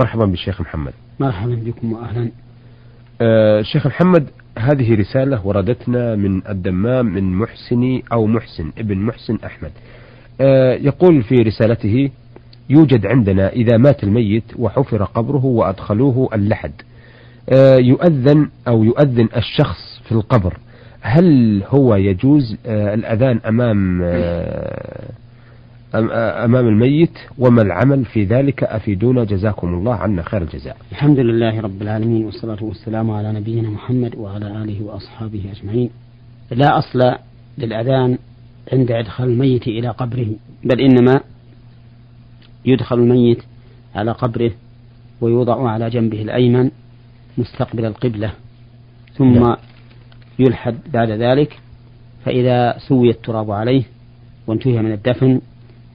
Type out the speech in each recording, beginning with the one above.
مرحبا بالشيخ محمد. مرحبا بكم وأهلا. آه شيخ محمد هذه رسالة وردتنا من الدمام من محسني أو محسن ابن محسن أحمد. آه يقول في رسالته يوجد عندنا إذا مات الميت وحفر قبره وأدخلوه اللحد. آه يؤذن أو يؤذن الشخص في القبر. هل هو يجوز آه الأذان أمام آه أمام الميت وما العمل في ذلك أفيدونا جزاكم الله عنا خير الجزاء الحمد لله رب العالمين والصلاة والسلام على نبينا محمد وعلى آله وأصحابه أجمعين لا أصل للأذان عند إدخال الميت إلى قبره بل إنما يدخل الميت على قبره ويوضع على جنبه الأيمن مستقبل القبلة ثم لا. نعم. يلحد بعد ذلك فإذا سوي التراب عليه وانتهي من الدفن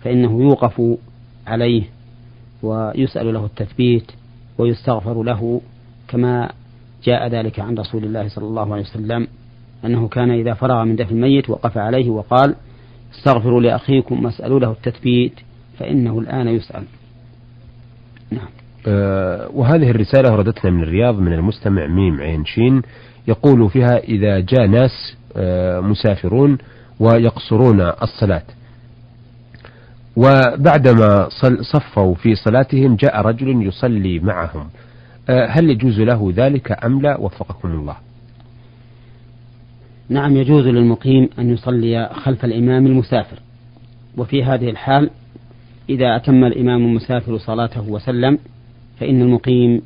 فإنه يوقف عليه ويسأل له التثبيت ويستغفر له كما جاء ذلك عن رسول الله صلى الله عليه وسلم أنه كان إذا فرغ من دفن الميت وقف عليه وقال استغفروا لأخيكم واسألوا له التثبيت فإنه الآن يسأل. نعم. أه وهذه الرسالة وردتنا من الرياض من المستمع ميم عين شين يقول فيها إذا جاء ناس أه مسافرون ويقصرون الصلاة. وبعدما صفوا في صلاتهم جاء رجل يصلي معهم. آه، هل يجوز له ذلك أم لا؟ وفقكم الله. نعم يجوز للمقيم أن يصلي خلف الإمام المسافر. وفي هذه الحال إذا أتم الإمام المسافر صلاته وسلم فإن المقيم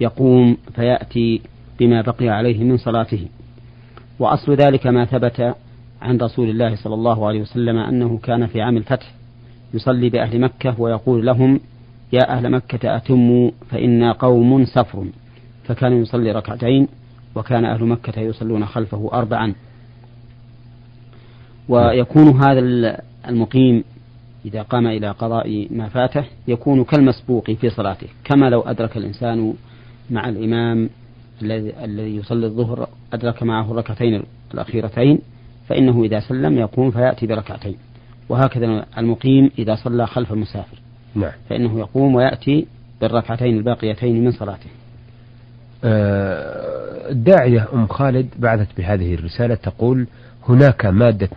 يقوم فيأتي بما بقي عليه من صلاته. وأصل ذلك ما ثبت عن رسول الله صلى الله عليه وسلم أنه كان في عام الفتح يصلي بأهل مكة ويقول لهم يا أهل مكة أتموا فإنا قوم سفر. فكان يصلي ركعتين وكان أهل مكة يصلون خلفه أربعا. ويكون هذا المقيم إذا قام إلى قضاء ما فاته يكون كالمسبوق في صلاته كما لو أدرك الإنسان مع الإمام الذي يصلي الظهر أدرك معه الركعتين الأخيرتين فإنه إذا سلم يقوم فيأتي بركعتين. وهكذا المقيم إذا صلى خلف المسافر. نعم. فإنه يقوم ويأتي بالركعتين الباقيتين من صلاته. آه، الداعية أم خالد بعثت بهذه الرسالة تقول هناك مادة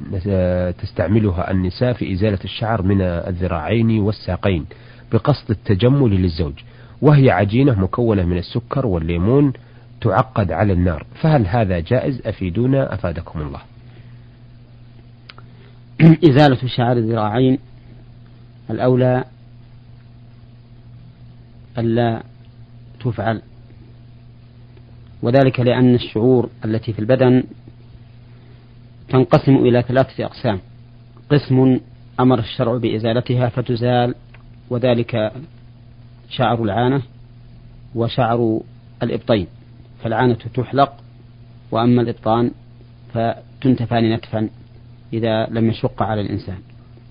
تستعملها النساء في إزالة الشعر من الذراعين والساقين بقصد التجمل للزوج وهي عجينة مكونة من السكر والليمون تعقد على النار. فهل هذا جائز؟ أفيدونا أفادكم الله. إزالة شعر الذراعين الأولى ألا تفعل وذلك لأن الشعور التي في البدن تنقسم إلى ثلاثة أقسام قسم أمر الشرع بإزالتها فتزال وذلك شعر العانة وشعر الإبطين فالعانة تحلق وأما الإبطان فتنتفان نتفا. إذا لم يشق على الإنسان.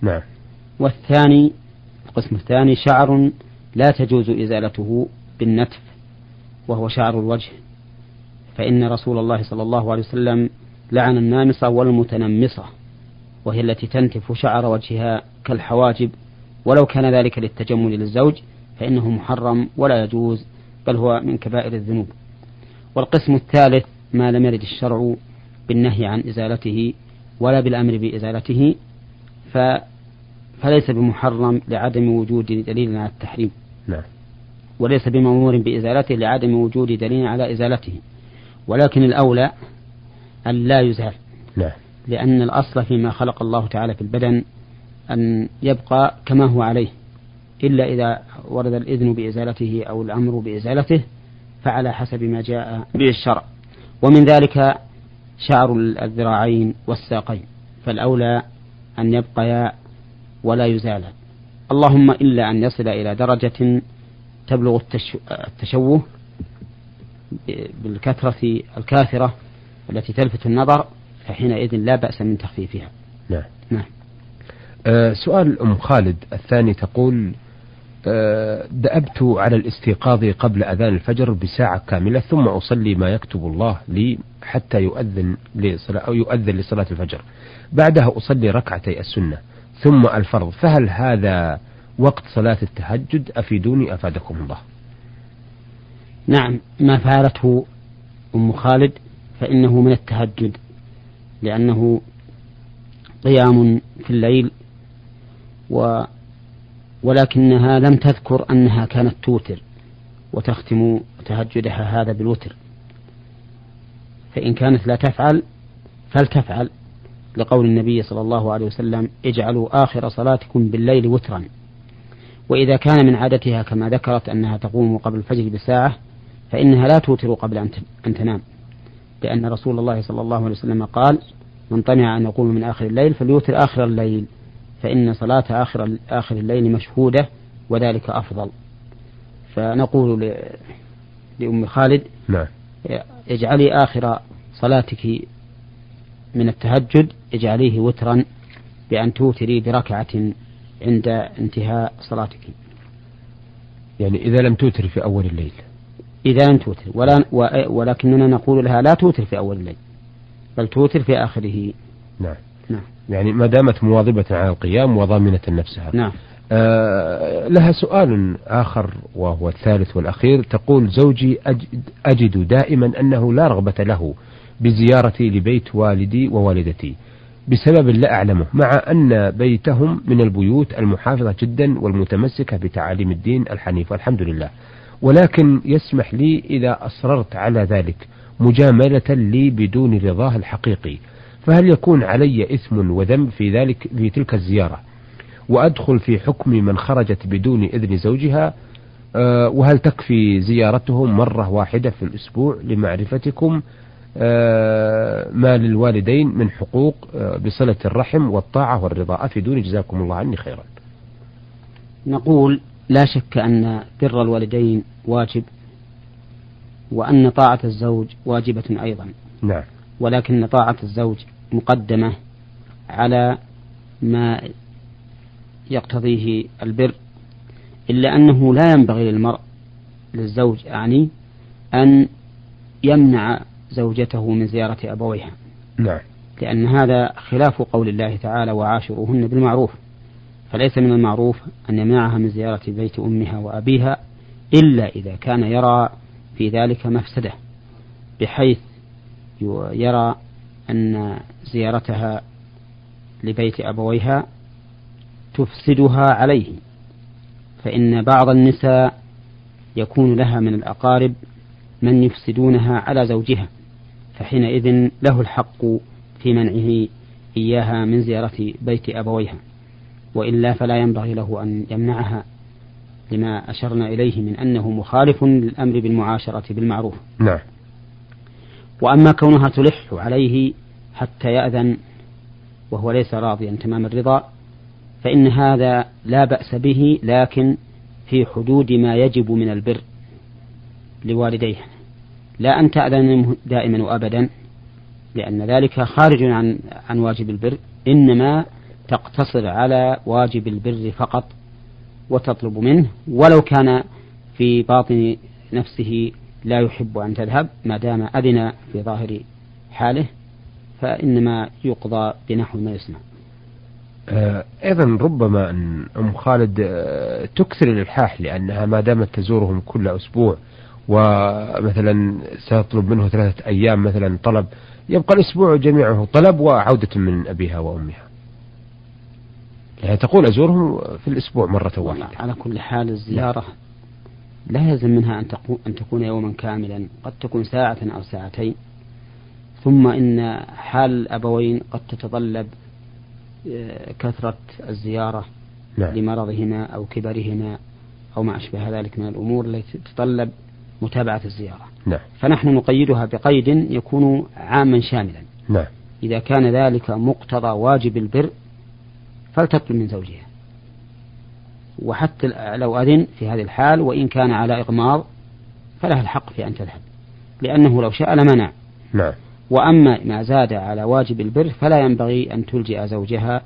نعم. والثاني القسم الثاني شعر لا تجوز إزالته بالنتف وهو شعر الوجه. فإن رسول الله صلى الله عليه وسلم لعن النامصة والمتنمصة وهي التي تنتف شعر وجهها كالحواجب. ولو كان ذلك للتجمل للزوج فإنه محرم ولا يجوز بل هو من كبائر الذنوب. والقسم الثالث ما لم يرد الشرع بالنهي عن إزالته ولا بالأمر بإزالته ف فليس بمحرم لعدم وجود دليل على التحريم. نعم. وليس بمأمور بإزالته لعدم وجود دليل على إزالته. ولكن الأولى أن لا يزال. نعم. لأن الأصل فيما خلق الله تعالى في البدن أن يبقى كما هو عليه. إلا إذا ورد الإذن بإزالته أو الأمر بإزالته فعلى حسب ما جاء به الشرع. ومن ذلك شعر الذراعين والساقين فالأولى أن يبقيا ولا يزالا اللهم إلا أن يصل إلى درجة تبلغ التشوه بالكثرة الكاثرة التي تلفت النظر فحينئذ لا بأس من تخفيفها. نعم. نعم. أه سؤال أم خالد الثاني تقول دأبت على الاستيقاظ قبل أذان الفجر بساعة كاملة ثم أصلي ما يكتب الله لي حتى يؤذن لصلاة أو يؤذن لصلاة الفجر. بعدها أصلي ركعتي السنة ثم الفرض. فهل هذا وقت صلاة التهجد؟ أفيدوني أفادكم الله. نعم ما فعلته أم خالد فإنه من التهجد لأنه قيام في الليل و ولكنها لم تذكر أنها كانت توتر وتختم تهجدها هذا بالوتر. فإن كانت لا تفعل فلتفعل لقول النبي صلى الله عليه وسلم اجعلوا آخر صلاتكم بالليل وترا. وإذا كان من عادتها كما ذكرت أنها تقوم قبل الفجر بساعة فإنها لا توتر قبل أن تنام. لأن رسول الله صلى الله عليه وسلم قال من طمع أن يقوم من آخر الليل فليوتر آخر الليل. فإن صلاة آخر آخر الليل مشهودة وذلك أفضل. فنقول لأم خالد نعم. اجعلي آخر صلاتك من التهجد اجعليه وترا بأن توتري بركعة عند انتهاء صلاتك. يعني إذا لم توتر في أول الليل. إذا لم توتر. ولا ولكننا نقول لها لا توتر في أول الليل بل توتر في آخره. نعم. نعم. يعني ما دامت مواظبة على القيام وضامنة نفسها نعم. آه لها سؤال آخر وهو الثالث والأخير. تقول زوجي أجد, أجد دائما أنه لا رغبة له بزيارتي لبيت والدي ووالدتي بسبب لا أعلمه مع أن بيتهم من البيوت المحافظة جدا والمتمسكة بتعاليم الدين الحنيف والحمد لله. ولكن يسمح لي إذا أصررت على ذلك مجاملة لي بدون رضاه الحقيقي. فهل يكون علي إثم وذنب في ذلك في تلك الزيارة؟ وأدخل في حكم من خرجت بدون إذن زوجها أه وهل تكفي زيارتهم مرة واحدة في الأسبوع لمعرفتكم أه ما للوالدين من حقوق أه بصلة الرحم والطاعة والرضا؟ أفيدوني جزاكم الله عني خيرا. نقول لا شك أن بر الوالدين واجب وأن طاعة الزوج واجبة أيضا. نعم. ولكن طاعة الزوج مقدمة على ما يقتضيه البر إلا أنه لا ينبغي للمرء للزوج أعني أن يمنع زوجته من زيارة أبويها. نعم. لأن هذا خلاف قول الله تعالى وعاشروهن بالمعروف فليس من المعروف أن يمنعها من زيارة بيت أمها وأبيها إلا إذا كان يرى في ذلك مفسدة بحيث يرى أن زيارتها لبيت أبويها تفسدها عليه فإن بعض النساء يكون لها من الأقارب من يفسدونها على زوجها فحينئذ له الحق في منعه إياها من زيارة بيت أبويها وإلا فلا ينبغي له أن يمنعها لما أشرنا إليه من أنه مخالف للأمر بالمعاشرة بالمعروف. نعم. وأما كونها تلح عليه حتى يأذن وهو ليس راضيا تمام الرضا فإن هذا لا بأس به لكن في حدود ما يجب من البر لوالديه. لا أن تأذن دائما وأبدا لأن ذلك خارج عن عن واجب البر إنما تقتصر على واجب البر فقط وتطلب منه ولو كان في باطن نفسه لا يحب أن تذهب ما دام أذن في ظاهر حاله فإنما يقضى بنحو ما يسمع. آه، أيضا ربما أن أم خالد آه، تكثر الإلحاح لأنها ما دامت تزورهم كل أسبوع ومثلا سيطلب منه ثلاثة أيام مثلا طلب يبقى الأسبوع جميعه طلب وعودة من أبيها وأمها. يعني تقول أزورهم في الأسبوع مرة واحدة. على كل حال الزيارة لا يلزم منها أن, أن تكون يوما كاملا قد تكون ساعة أو ساعتين ثم إن حال الأبوين قد تتطلب آه، كثرة الزيارة نعم. لمرضهما أو كبرهما أو ما أشبه ذلك من الأمور التي تتطلب متابعة الزيارة نعم. فنحن نقيدها بقيد يكون عاما شاملا نعم. إذا كان ذلك مقتضى واجب البر فلتطلب من زوجها وحتى لو أذن في هذه الحال وإن كان على إغماض فلها الحق في أن تذهب. لأنه لو شاء لمنع. نعم. وأما ما زاد على واجب البر فلا ينبغي أن تلجئ زوجها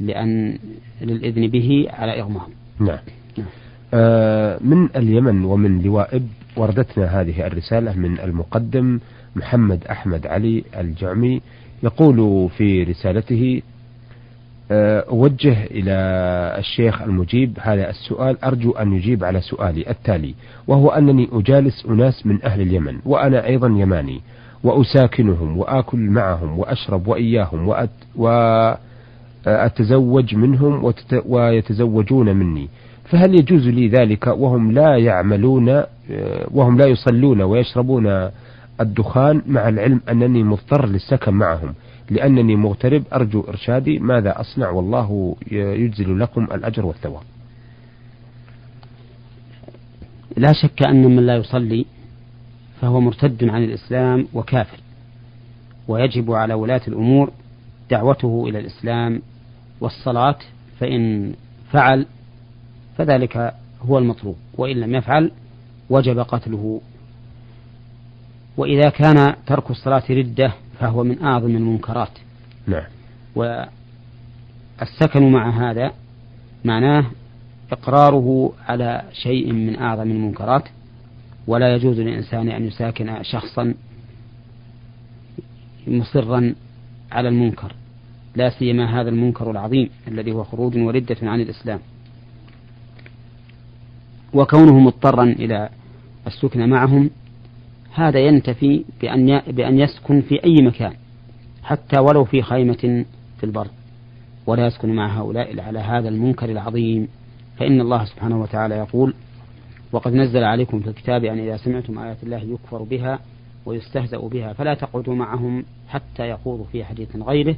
لأن للإذن به على إغماض. نعم, نعم. آه من اليمن ومن لوائب وردتنا هذه الرسالة من المقدم محمد أحمد علي الجعمي يقول في رسالته أوجه إلى الشيخ المجيب هذا السؤال أرجو أن يجيب على سؤالي التالي وهو أنني أجالس أناس من أهل اليمن وأنا أيضا يماني وأساكنهم وآكل معهم وأشرب وإياهم وأت وأتزوج منهم ويتزوجون مني. فهل يجوز لي ذلك وهم لا يعملون آه، وهم لا يصلون ويشربون الدخان مع العلم أنني مضطر للسكن معهم؟ لأنني مغترب أرجو إرشادي ماذا أصنع؟ والله يجزل لكم الأجر والثواب. لا شك أن من لا يصلي فهو مرتد عن الإسلام وكافر ويجب على ولاة الأمور دعوته إلى الإسلام والصلاة فإن فعل فذلك هو المطلوب وإن لم يفعل وجب قتله. وإذا كان ترك الصلاة ردة فهو من أعظم المنكرات. نعم. والسكن مع هذا معناه إقراره على شيء من أعظم المنكرات. ولا يجوز للإنسان أن يساكن شخصا مصرا على المنكر لا سيما هذا المنكر العظيم الذي هو خروج وردة عن الإسلام. وكونه مضطرا إلى السكن معهم هذا ينتفي بأن بأن يسكن في أي مكان حتى ولو في خيمة في البر ولا يسكن مع هؤلاء على هذا المنكر العظيم. فإن الله سبحانه وتعالى يقول وقد نزل عليكم في الكتاب أن إذا سمعتم آيات الله يكفر بها ويستهزأ بها فلا تقعدوا معهم حتى يخوضوا في حديث غيره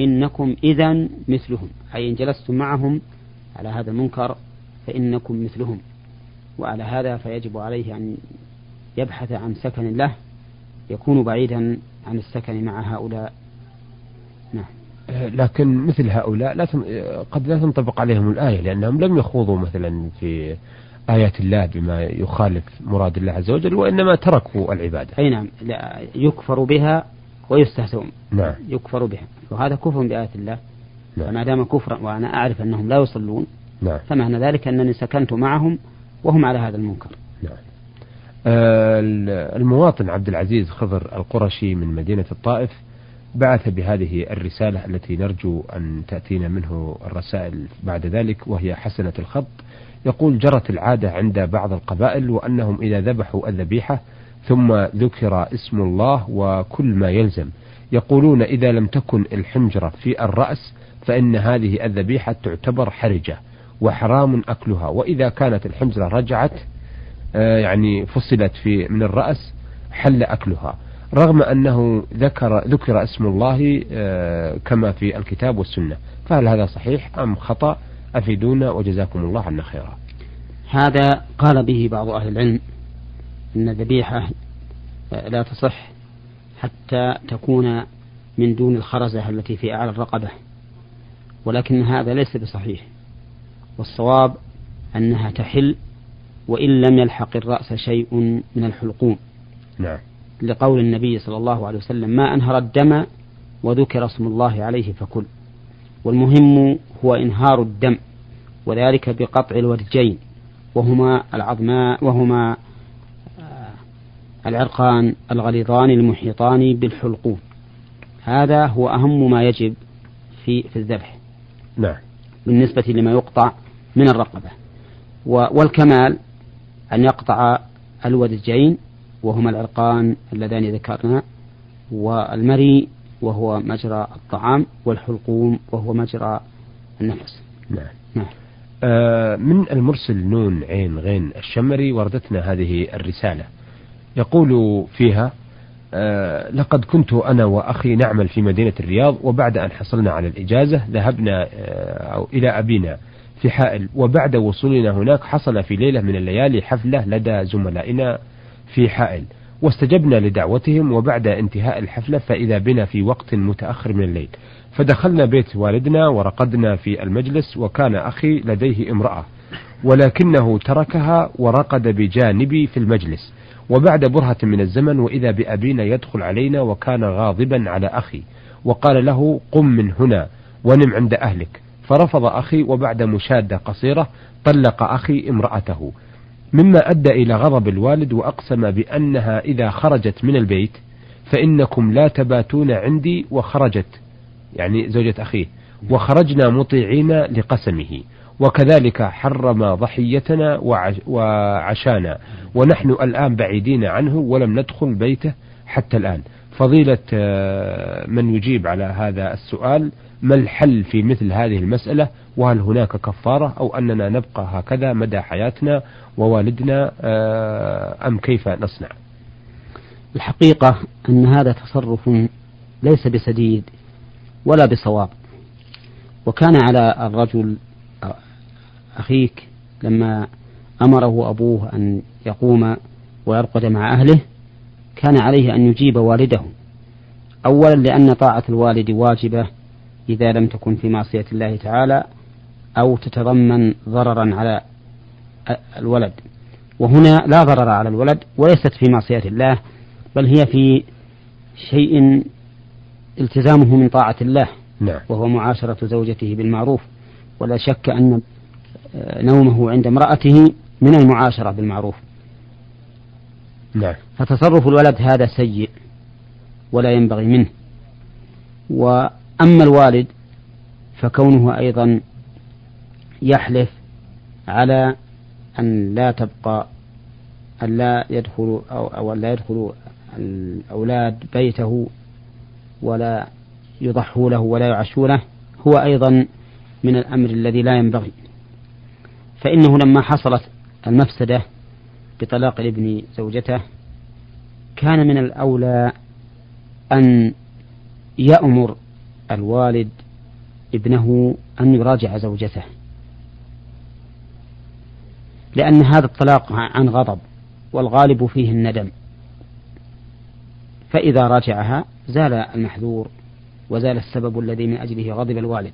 إنكم إذا مثلهم. أي إن جلستم معهم على هذا المنكر فإنكم مثلهم وعلى هذا فيجب عليه أن يبحث عن سكن له يكون بعيدا عن السكن مع هؤلاء. نعم. لكن مثل هؤلاء لا قد لا تنطبق عليهم الآية لأنهم لم يخوضوا مثلا في آيات الله بما يخالف مراد الله عز وجل وإنما تركوا العبادة. أي نعم. يكفر بها ويستهزئون. نعم. يكفر بها. وهذا كفر بآيات الله. نعم. فما دام كفرا وأنا أعرف أنهم لا يصلون نعم. فمعنى ذلك أنني سكنت معهم وهم على هذا المنكر. آه، المواطن عبد العزيز خضر القرشي من مدينة الطائف بعث بهذه الرسالة التي نرجو أن تأتينا منه الرسائل بعد ذلك وهي حسنة الخط. يقول جرت العادة عند بعض القبائل وأنهم إذا ذبحوا الذبيحة ثم ذكر اسم الله وكل ما يلزم. يقولون إذا لم تكن الحنجرة في الرأس فإن هذه الذبيحة تعتبر حرجة وحرام أكلها وإذا كانت الحنجرة رجعت آه، يعني فصلت في من الرأس حل أكلها. رغم أنه ذكر ذكر اسم الله آه، كما في الكتاب والسنة. فهل هذا صحيح أم خطأ؟ أفيدونا وجزاكم الله عنا خيرا. هذا قال به بعض أهل العلم أن الذبيحة آه، لا تصح حتى تكون من دون الخرزة التي في أعلى الرقبة. ولكن هذا ليس بصحيح. والصواب أنها تحل وإن لم يلحق الرأس شيء من الحلقوم. نعم. لقول النبي صلى الله عليه وسلم ما أنهر الدم وذكر اسم الله عليه فكل. والمهم هو إنهار الدم وذلك بقطع الورجين وهما العظماء وهما آه، العرقان الغليظان المحيطان بالحلقوم. هذا هو أهم ما يجب في في الذبح. نعم. بالنسبة لما يقطع من الرقبة. والكمال أن يقطع الودجين وهما العرقان اللذان ذكرنا والمري وهو مجرى الطعام والحلقوم وهو مجرى النفس. نعم, نعم. آه من المرسل نون عين غين الشمري وردتنا هذه الرسالة. يقول فيها آه لقد كنت أنا وأخي نعمل في مدينة الرياض وبعد أن حصلنا على الإجازة ذهبنا آه إلى أبينا. في حائل وبعد وصولنا هناك حصل في ليلة من الليالي حفلة لدى زملائنا في حائل. واستجبنا لدعوتهم وبعد انتهاء الحفلة فإذا بنا في وقت متأخر من الليل. فدخلنا بيت والدنا ورقدنا في المجلس وكان أخي لديه امرأة ولكنه تركها ورقد بجانبي في المجلس. وبعد برهة من الزمن وإذا بأبينا يدخل علينا وكان غاضبا على أخي وقال له قم من هنا ونم عند أهلك. فرفض أخي وبعد مشادة قصيرة طلق أخي امرأته. مما أدى إلى غضب الوالد وأقسم بأنها إذا خرجت من البيت فإنكم لا تباتون عندي وخرجت يعني زوجة أخيه وخرجنا مطيعين لقسمه وكذلك حرم ضحيتنا وعشانا ونحن الآن بعيدين عنه ولم ندخل بيته حتى الآن. فضيلة آه، من يجيب على هذا السؤال ما الحل في مثل هذه المسألة؟ وهل هناك كفارة أو أننا نبقى هكذا مدى حياتنا ووالدنا؟ آه، أم كيف نصنع؟ الحقيقة أن هذا تصرف ليس بسديد ولا بصواب. وكان على الرجل أخيك لما أمره أبوه أن يقوم ويرقد مع أهله كان عليه أن يجيب والده. أولا لأن طاعة الوالد واجبة إذا لم تكن في معصية الله تعالى أو تتضمن ضررا على الولد وهنا لا ضرر على الولد وليست في معصية الله بل هي في شيء التزامه من طاعة الله نعم. وهو معاشرة زوجته بالمعروف ولا شك أن نومه عند امرأته من المعاشرة بالمعروف نعم. فتصرف الولد هذا سيء ولا ينبغي منه وأما الوالد فكونه أيضا يحلف على أن لا تبقى أن لا يدخل أو, أو لا يدخل الأولاد بيته ولا يضحوا له ولا يعشوا له هو أيضا من الأمر الذي لا ينبغي. فإنه لما حصلت المفسدة بطلاق الابن زوجته كان من الأولى أن يأمر الوالد ابنه أن يراجع زوجته. لأن هذا الطلاق عن غضب والغالب فيه الندم. فإذا راجعها زال المحذور وزال السبب الذي من أجله غضب الوالد.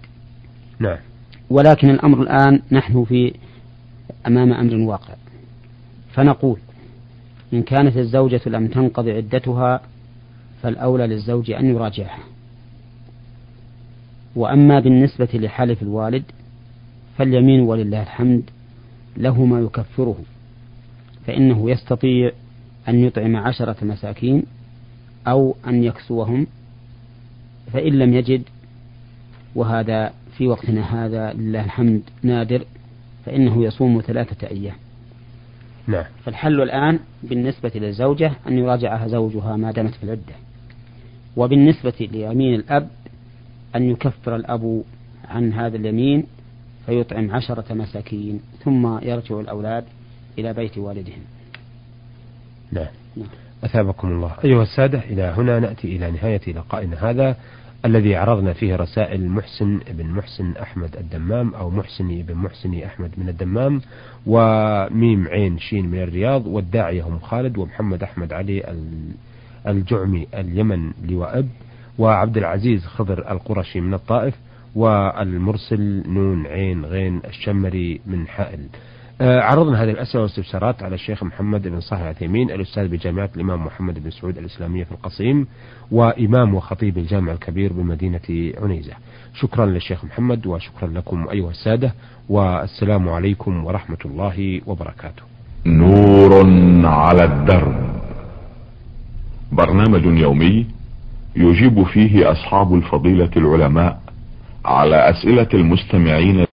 نعم. ولكن الأمر الآن نحن في أمام أمر واقع. فنقول إن كانت الزوجة لم تنقض عدتها فالأولى للزوج أن يراجعها. وأما بالنسبة لحلف الوالد فاليمين ولله الحمد له ما يكفره فإنه يستطيع أن يطعم عشرة مساكين أو أن يكسوهم فإن لم يجد وهذا في وقتنا هذا لله الحمد نادر فإنه يصوم ثلاثة أيام. نعم. فالحل الآن بالنسبة للزوجة أن يراجعها زوجها ما دامت في العدة وبالنسبة ليمين الأب أن يكفر الأب عن هذا اليمين فيطعم عشرة مساكين ثم يرجع الأولاد إلى بيت والدهم. نعم, نعم. أثابكم الله. أيها السادة إلى هنا نأتي إلى نهاية لقائنا هذا الذي عرضنا فيه رسائل محسن بن محسن أحمد الدمام أو محسني بن محسني أحمد من الدمام وميم عين شين من الرياض والداعية هم خالد ومحمد أحمد علي الجعمي اليمن لوائب وعبد العزيز خضر القرشي من الطائف والمرسل نون عين غين الشمري من حائل. آه، عرضنا هذه الأسئلة والاستفسارات على الشيخ محمد بن صالح العثيمين الأستاذ بجامعة الإمام محمد بن سعود الإسلامية في القصيم وإمام وخطيب الجامع الكبير بمدينة عنيزة. شكرا للشيخ محمد وشكرا لكم أيها السادة والسلام عليكم ورحمة الله وبركاته. نور على الدرب. برنامج يومي يجيب فيه أصحاب الفضيلة العلماء على أسئلة المستمعين